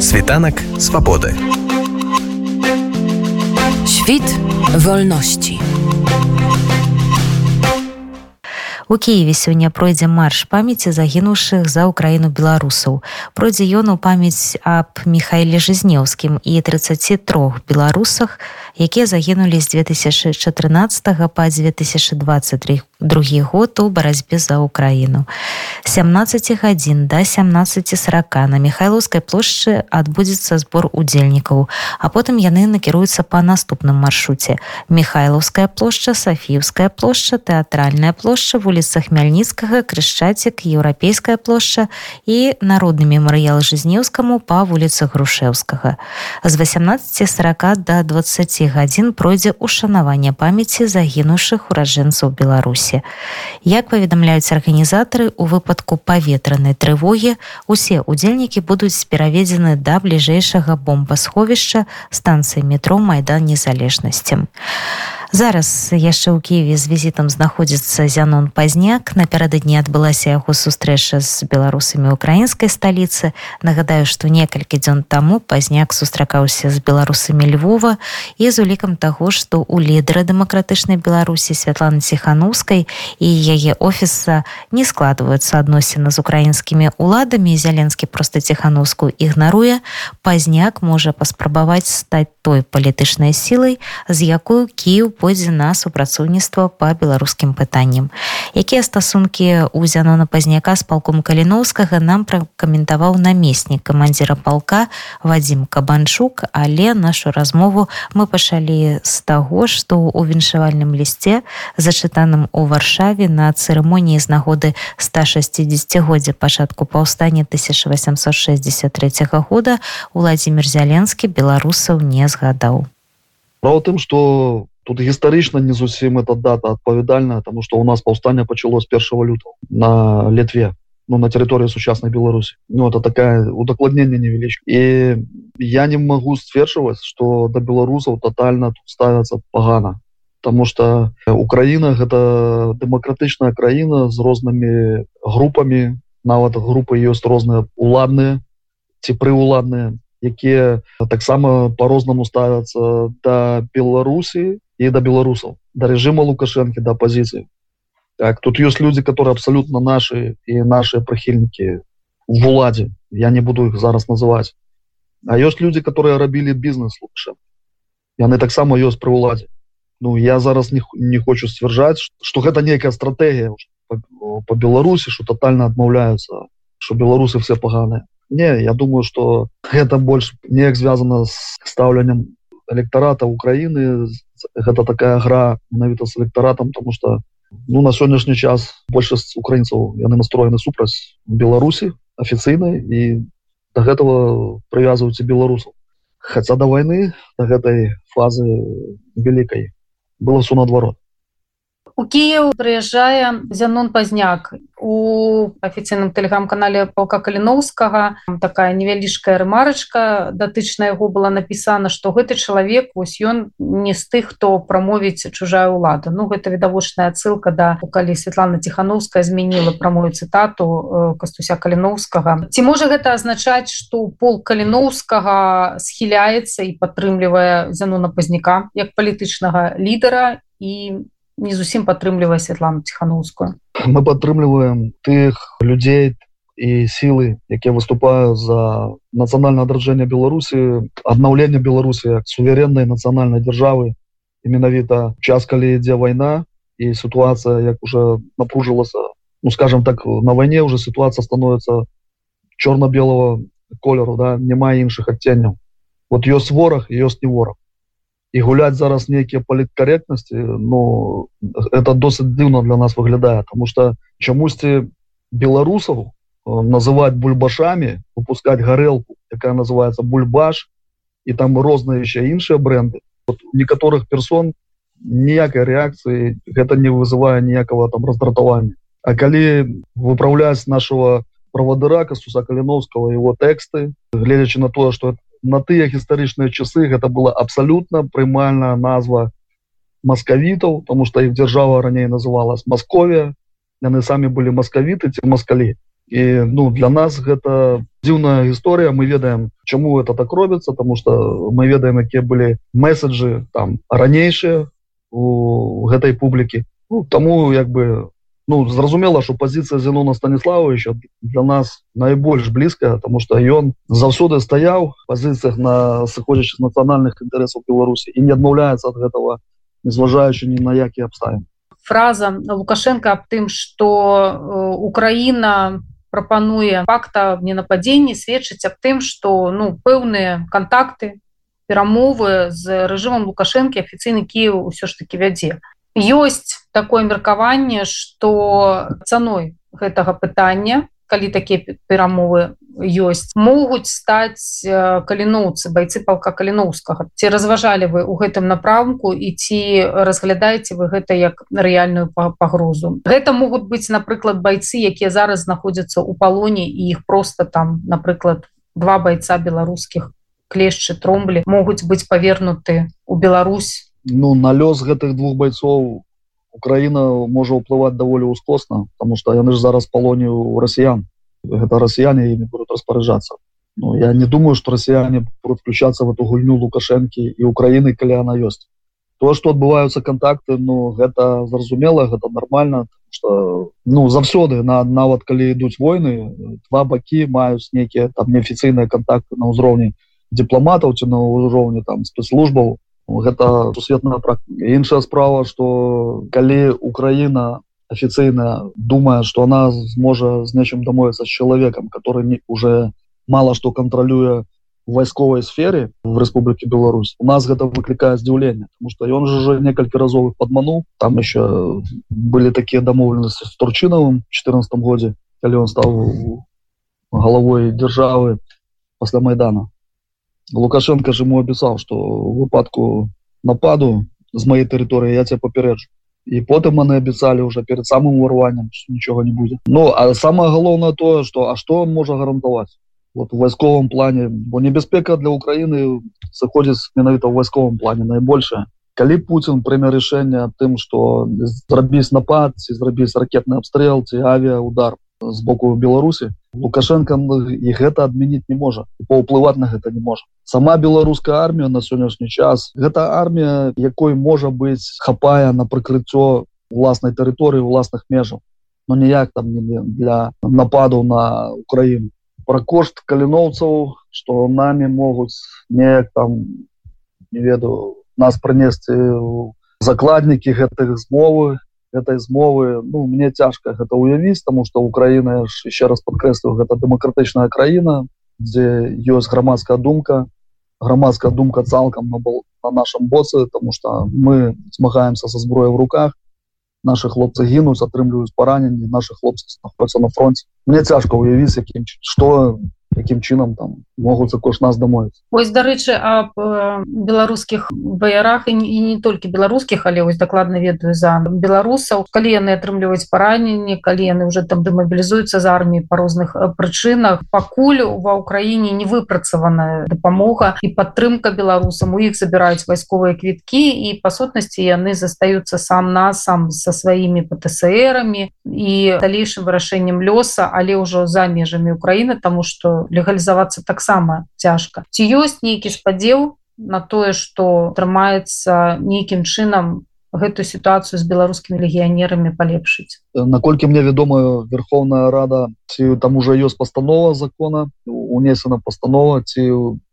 Світанак свабоды. Świt wolności. У Киеве сёння пройдзе марш памяці загінуўшых за ўкраіну беларусаў. Пройдзе ён у памяць аб Михайле Жзнеўскім і 33 беларусах, якія загінулі з 2014 па 2023 другі год у барацьбе за ўкраіну 17 гадзін до 1740 на михайлаўскай плошчы адбудзецца збор удзельнікаў а потым яны накіруюцца по наступным маршруце михайлаўская плошча софіўская плошча тэатральная плошча вуліца хмяльніцкага крышчацік еўрапейская плошча і народны мемарыял жызнеўскаму па вуліцы грушеўскага з 1840 до 20 гадзін пройдзе ушанаванне памяці загінуўшых ураджэнцаў беларусі беларусі як паведамляюць арганізатары у выпадку паветранай трывогі усе удзельнікі будуць пераведзены да бліжэйшага бомбасховішча станцыі метро майдан незалежнасці а зараз яшчэ ў кіеве з візітам знаходзіцца зянон пазняк. Напярэдадні адбылася яго сустрэча з беларусамі украінскай сталіцы. Нагадаю што некалькі дзён таму пазняк сустракаўся з беларусамі Львова і з улікам таго што у лідара дэмакратычнай беларусі святланы ціханаўскай і яе офіса не складваюцца адносіны з украінскімі уладамі зяленскі проста ціханаўску ігнаруе. Пазняк можа паспрабаваць стаць той палітычнай сілай з якую кіў пойдзе на супрацоўніцтва по беларускім пытанням. Якія стасункі у зянона пазняка з палком каліновскага нам пракаментаваў намеснік камандзіра палка вадзім кабанчук. Але нашу размову мы пачалі з таго што у віншавальным лісце зачытаным у варшаве на цырымоніі з нагоды 160годдзя пачатку паўстання 1863 года владимир зяленскі беларусаў не згадаў. Право тым что тут гістарычна не зусім эта дата адпавядальная тому что у нас паўстання пачало з першого лютого на літве ну на тэрыторыі сучаснай беларусі ну это такая удакладнение невяліч і я не могу сцверджваць что да беларусаў тотально ставятся пагана потому что украина гэта дэмакратычная краіна з рознымі групамі нават групы ёсць розныя уладныя ці прыуладныя якія таксама по-рознаму ставяцца да беларусі і да беларусаў да режима лукашэнкі да пазіцыі так тут ёсць люди которые абсолютно наши і наши прыхільнікі в уладзе я не буду их зараз называть а ёсць люди которые рабілі бізнес лучше яны таксама ёсць пры уладзе Ну я зараз не, не хочу сцвярджаць что гэта нейкая стратегія по, по беларусі что тотально адмаўляются что беларусы все паганыя не я думаю что гэта больш неяк звязано с стаўленнем электората Украины. Гэта такая гра менавіта с электоратом потому что ну на сённяшні час большасць украінцаў яны настроены супраць беларусі афіцыйнай і до гэтага прывязываюцца беларусаў хаця до войны до гэтай фазы великкай было все наадварот у Киев прыязджае зянон пазняк у афіцыйным тэлеграм-канале палка каліновскага. Такая невялічкая рэмарачка датычна яго была напісана што гэты чалавек вось ён не з тых хто прамовіць чужая ўлада. Ну гэта відавочная ссылка да калі Святлана ціхановская змяніла прамую цытату э, кастуся каліновскага. Ці можа гэта азначаць што пол каліновскага схіляецца і падтрымлівае зянона пазняка як палітычнага лідара і не зусім падтрымлівае Святлану ціхановскую мы падтрымліваем тых людзей і сілы якія выступаюць за нацыянальна адраджэнне беларусі аднаўлення беларусі як сувереннай нацыянальнай дзяржавы і менавіта час калі ідзе вайна і сітуацыя як уже напружылася ну скажем так на вайне уже сітуацыя становится чорна-белого колеру да няма іншых адценняў вот ёсць вораг ёсць не вораг і гуляць зараз нейкія паліткаректнасці но это досыць дыўна для нас выглядае тому что чамусьці беларусаў э, называть бульбашами выпускать гарэлку якая называется бульбаш і там розныя еще іншыя бренды. Вот, некаторых персон ніякай реакцыі гэта не вызывае ніякого там раздратавання А калі выправляць нашего правадыра касуса каліновского его тэксты гледзячы на тое что на тыя гістарычныя часы гэта была абсалютна прымальная назва маскавітаў тому что іх дзяржава раней называлась Масковія яны самі былі маскавіты ці маскалі. І ну для нас гэта дзіўная гісторыя. Мы ведаем чаму это так робіцца тому что мы ведаем якія былі месседжы там ранейшыя у гэтай публікі. Ну, таму як бы ну зразумела что позиция зенона станиславовича для нас найбольш блізкая тому что ён заўсёды стаяў позициях на сыходзячых нацыянальных інтарэсаў беларусі і не адмаўляецца от гэтага незважаючы ні на які абставін фраза лукашенко аб тым что украина прапануе факта не нападзенні сведчыць аб тым что ну пэўныя контакты перамовы з рэжымам лукашэнкі афіцыйны Кіев ўсё ж таки вядзе. Ёсць такое меркаванне что цаной гэтага пытання калі такія перамовы ёсць могуць стаць каліноўцы байцы палка каліноўскага. Ці разважалі вы у гэтым напрамку і ці разглядаеце вы гэта як рэальную пагрозу? Гэта могуць быць напрыклад байцы якія зараз знаходзяцца ў палоне і іх просто там напрыклад два байца беларускіх клешчы тромблі могуць быць павернуты у Беларусь. Ну на лёс гэтых двух байцоў Украіна можа ўплываць даволі ўскосна потому что яны ж зараз палоне у расіян гэта расіяне імі будут распараджацца Ну я не думаю что расіяне будут включацца в эту гульню лукашэнкі і Украіны калі она ёсць то что адбываюцца контакты Ну гэта зразумела гэта нормально что ну заўсёды на нават калі ідуць войны два бакі маюць нейкія там неафіцыйныя контакты на ўзроўні дыпламатаў ці на ўзроўні там спецслужбаў гэта сусветная практика іншая справа что калі Украина офіцыйна думае что она зможа з нечым дамовіцца з чалавекам который не уже мало что контролюе вайсковой сфере в Республіке Беларусь у нас гэта выклікае здзіўлення потому что ён же уже некалькі разовых подманул там еще были такія дамоўленасці с турчынавым 14 годзе калі он стал головой державы пасля майдана лукашенко же ему опісаў что выпадку нападу з моей тэрыторыі я тебя папярэджу і потым они абяцалі уже перед самым урваннем нічога не будзе Ну а самое галоўнае тое что а что он можа гарантаваць вот у вайсковым плане. Бо небяспека для Украины сыходзіць менавіта ў вайсковым плане найбольшая калі Путин прыме рашэнне тым что зрабіць напад ці зрабіць ракетны абстрел ці авіа удар з боку Беларусі. Лукашенко і гэта адмяніць не можа паўплываць на гэта не можа. Сама беларуская армія на сённяшні час гэта армія якой можа быць хапае на прыкрыццё уласнай тэрыторыі уласных межаў. Но ніяк там для нападаў на Украіну. Про кошт каліноўцаў что нами могуць неяк там не ведаю нас прынесці закладнікі гэтых змовы этой змовы. Ну мне цяжка гэта уявіць тому что Украина еще раз подкрэслю гэта дэмакратычная краіна дзе ёсць грамадская думка. Грамадская думка цалкам на был на нашем боцы тому что мы змагаемся со зброя в руках. Наши хлопцы гінуць атрымліваюць параненні наши хлопцы находятся на фронте мне цяжка уявіць якім что якім чынам там могуць за кошт нас дамовіць ось дарэчы аб э, беларускіх баярах і не, і не толькі беларускіх але вось дакладна ведаю за беларусаў калі яны атрымліваюць параненні калі яны уже там дэмабілізуюцца з арміі па розных э, прычынах пакуль ва ўкраіне не выпрацаваная дапамога і падтрымка беларусам у іх забіраюць вайсковыя квіткі і па сутнасці яны застаюцца сам нас сам со сваімі пТсэрамі і далейшым вырашэннем лёса але ўжо за межамі Украіны тому что легалізавацца таксама цяжка ці ёсць нейкі спадзеў на тое что трымаецца нейкім чынам гэтую сітуацыю з беларускімі легіянерамі палепшыць. Наколькі мне вядома Верховная рада ці там уже ёсць пастанова закона унесена пастанова ці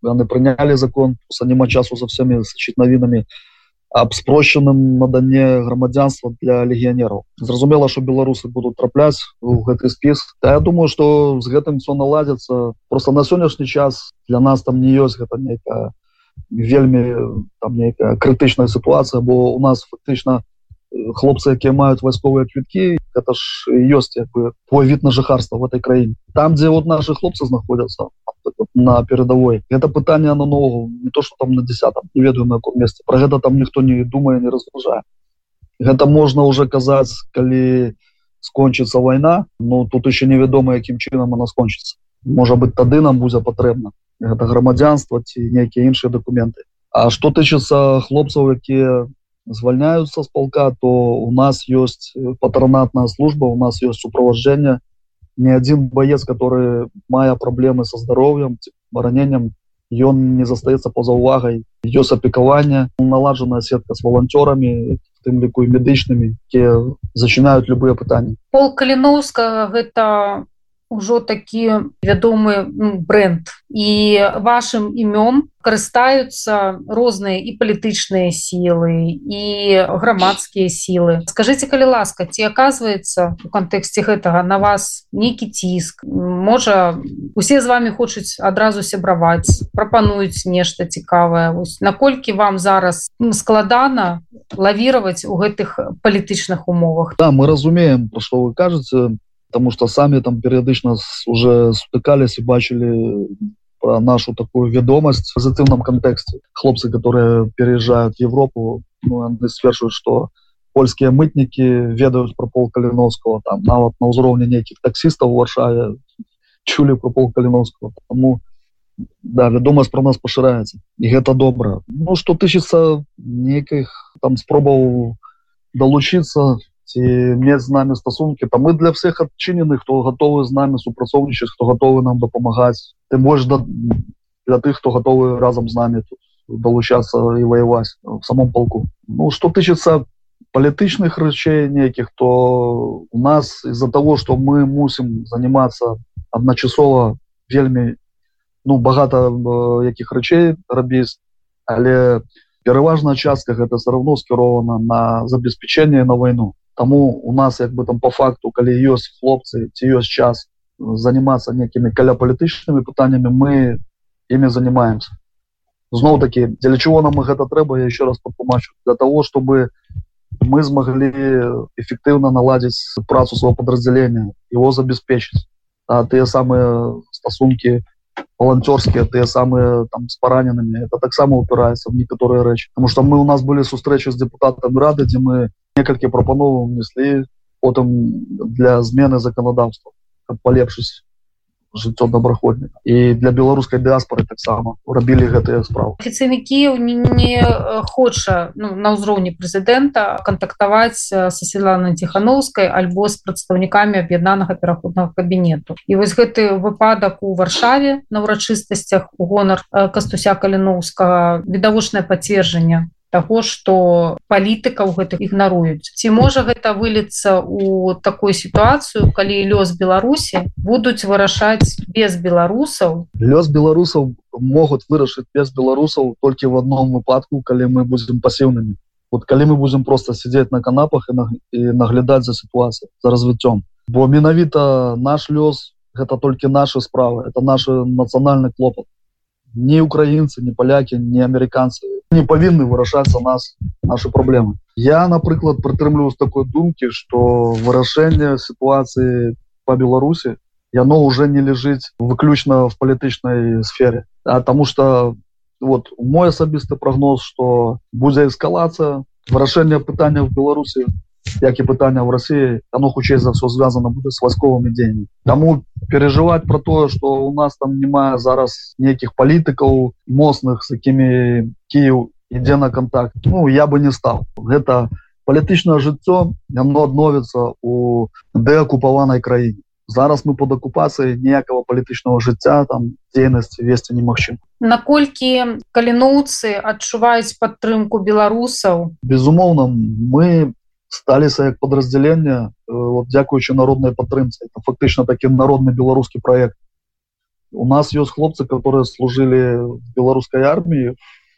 яны прынялі закон няма часу за всеми сачыць навінамі аб спрошчаным наданне грамадзянства для легіянераў. Зразумела что беларусы будут трапляць у гэты спіс. Да, я думаю что з гэтым все наладзіцца. Просто на сённяшні час для нас там не ёсць гэта нейкая вельмі там нейкая крытычная сітуацыя бо у нас фактычна хлопцы якія маюць вайсковыя квіткі это ж ёсць як бы твой від на жыхарства в этой краіне там дзе вот наши хлопцы знаходзяцца на перадавой это пытанне на ногу не то что там на десятом не ведаю на каком месте про гэта там ніхто не думае не разважае гэта можна уже казаць калі скончыцца война но тут еще невядома якім чынам она скончыцца можа быть тады нам будзе патрэбна гэта грамадзянства ці нейкія іншыя документы А что тычыцца хлопцаў якія звальняются с полка то у нас ёсць патранатная служба у нас ёсць суправаджэнне ни один боец, который, мая проблемы со здоровьем, ранением, ён не застаецца поза увагай ёс апекавання налажаная сетка с волонтерами тым ліку і медычнымі якія зачынаюць любыя пытанні пол каліноўска гэта ўжо такі вядомы ну, бренд. І вашим імён карыстаюцца розныя і палітычныя сілы і грамадскія сілы. Скажите калі ласка ці оказывается у кантэксце гэтага на вас нейкі ціск? Можа усе з вами хочуць адразу сябраваць прапануюць нешта цікавае. Ось наколькі вам зараз складана лавіраваць у гэтых палітычных умовах? Да мы разумеем что вы кажется потому что сами там перыядычна уже сутыкались и бачили про нашу такую ведомость в позитивном контексте. Хлопцы которые переезжают в Европу ну, свершивают что польские мытники ведают про пол калиновского там на вот на узроўне неких таксистов в варшаве чули про пол калиновского. Тому да ведомость про нас поширается и это добра ну что тысяча неких там спробовал долучиться ці мець з намі стасункі там мы для всех адчыненых хто готовы з намі супрацоўнічаць хто готовы нам дапамагаць. Ты больш да, для тых хто готовы разам з намі тут долучацца і воеваць в самом полку. Ну что тычыцца палітычных рэчэй нейкіх то у нас из-за того что мы мусім заниматься адначасова вельмі ну багата э, якіх рэчэй рабіць але пераважная частка гэта все равно скірована на забеспечение на войну Таму у нас як бы там по факту калі ёсць хлопцы ці ёсць час заниматься некімі каляпалітычнымі пытаннями мы ими занимаемся зноў таки для чего нам гэта трэба я еще раз патлумачу для того чтобы мы смогли эффектыўна наладзіць працу своего подразделения его забеспечить а тыя самые стасунки волонтерские тыя самые там с параненными это таксама упирается в некаторые рэчы потому что мы у нас были сустрэчы с депутатом рады где мы некалькі прапановаў внеслі потым для змены законодаўства полепшыць жыццё добраходніка і для беларускай дыаспоры таксама рабілі гэтыя справы афіцыйны Кіев не, не хоча ну, на ўзроўні прэзідэнта кантактаваць са селанай ціхановскай альбо з прадстаўнікамі аб'яднанага пераходнага кабінету. І вось гэты выпадак у варшаве на ўрачыстасцях у гонар кастуся каліноўскага відавочнае пацверджанне таго что палітыкаў гэтых ігнаруюць. Ці можа гэта выліцца у такой сітуацыю калі лёс беларусі будуць вырашаць без беларусаў? Лёс беларусаў могуць вырашыць без беларусаў толькі в одном выпадку калі мы будем пасіўнымі. Вот калі мы будем просто сидеть на канапах і наглядаць за сітуацыяй за развіццём. Бо менавіта наш лёс гэта толькі наши справы это наш нацыянальны клопат. Не украінцы не палякі не амерыканцы не павінны вырашацца нас наши праблемы я напрыклад прытрымліваю з такой думкі что вырашэнне сітуацыі по беларусі яно уже не лежыць выключна в палітычнай сфере. А тому что вот мой асабісты прогноз что будзе эскалацыя вырашэнне пытання в беларусі як і пытання в России оно хутчэй за все звязано будет с вайсковыми дзеяниями тому переживать про тое что у нас там няма зараз неких палітыкаў моцных с якімі Киев ідзе на контакт ну я бы не стал. Гэта палітычное жыццё оно адновіцца у дэакупаванай краіне зараз мы под акупацыяй ніякого палітычного жыцця там дзейнасці весці немагчым наколькі каліноўцы адчуваюць падтрымку беларусаў? Безумоўна мы сталіся як подраздзялення вот дзякуючы народнай падтрымцы это фактычна такі народны беларускі проект. У нас ёсць хлопцы которые служили в беларускай армии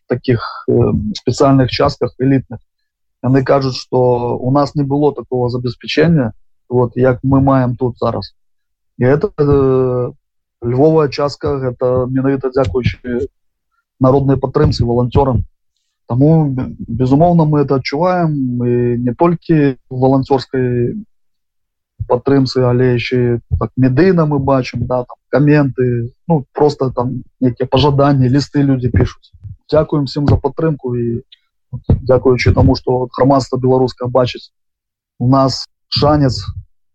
таких э, спецыяльных частках элітных яны кажуць что у нас не было такого забеспечения вот як мы маем тут зараз. І это э, львовая частка это менавіта дзякуючы народной падтрымцы волонтерам Таму безумоўна мы это адчуваем мы не толькі волонцёрскай падтрымцы але яшчэ так медыйна мы бачым да там каменты ну просто там некія пожаданні лісты люди пишутць Дякуем всем за падтрымку і дзякуючы тому что грамадства беларуска бачыць у нас шанец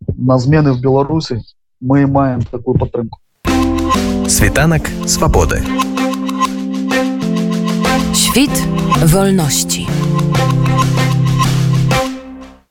на змены в беларусі мы маем такую падтрымку світанак свабоды Świt wolności.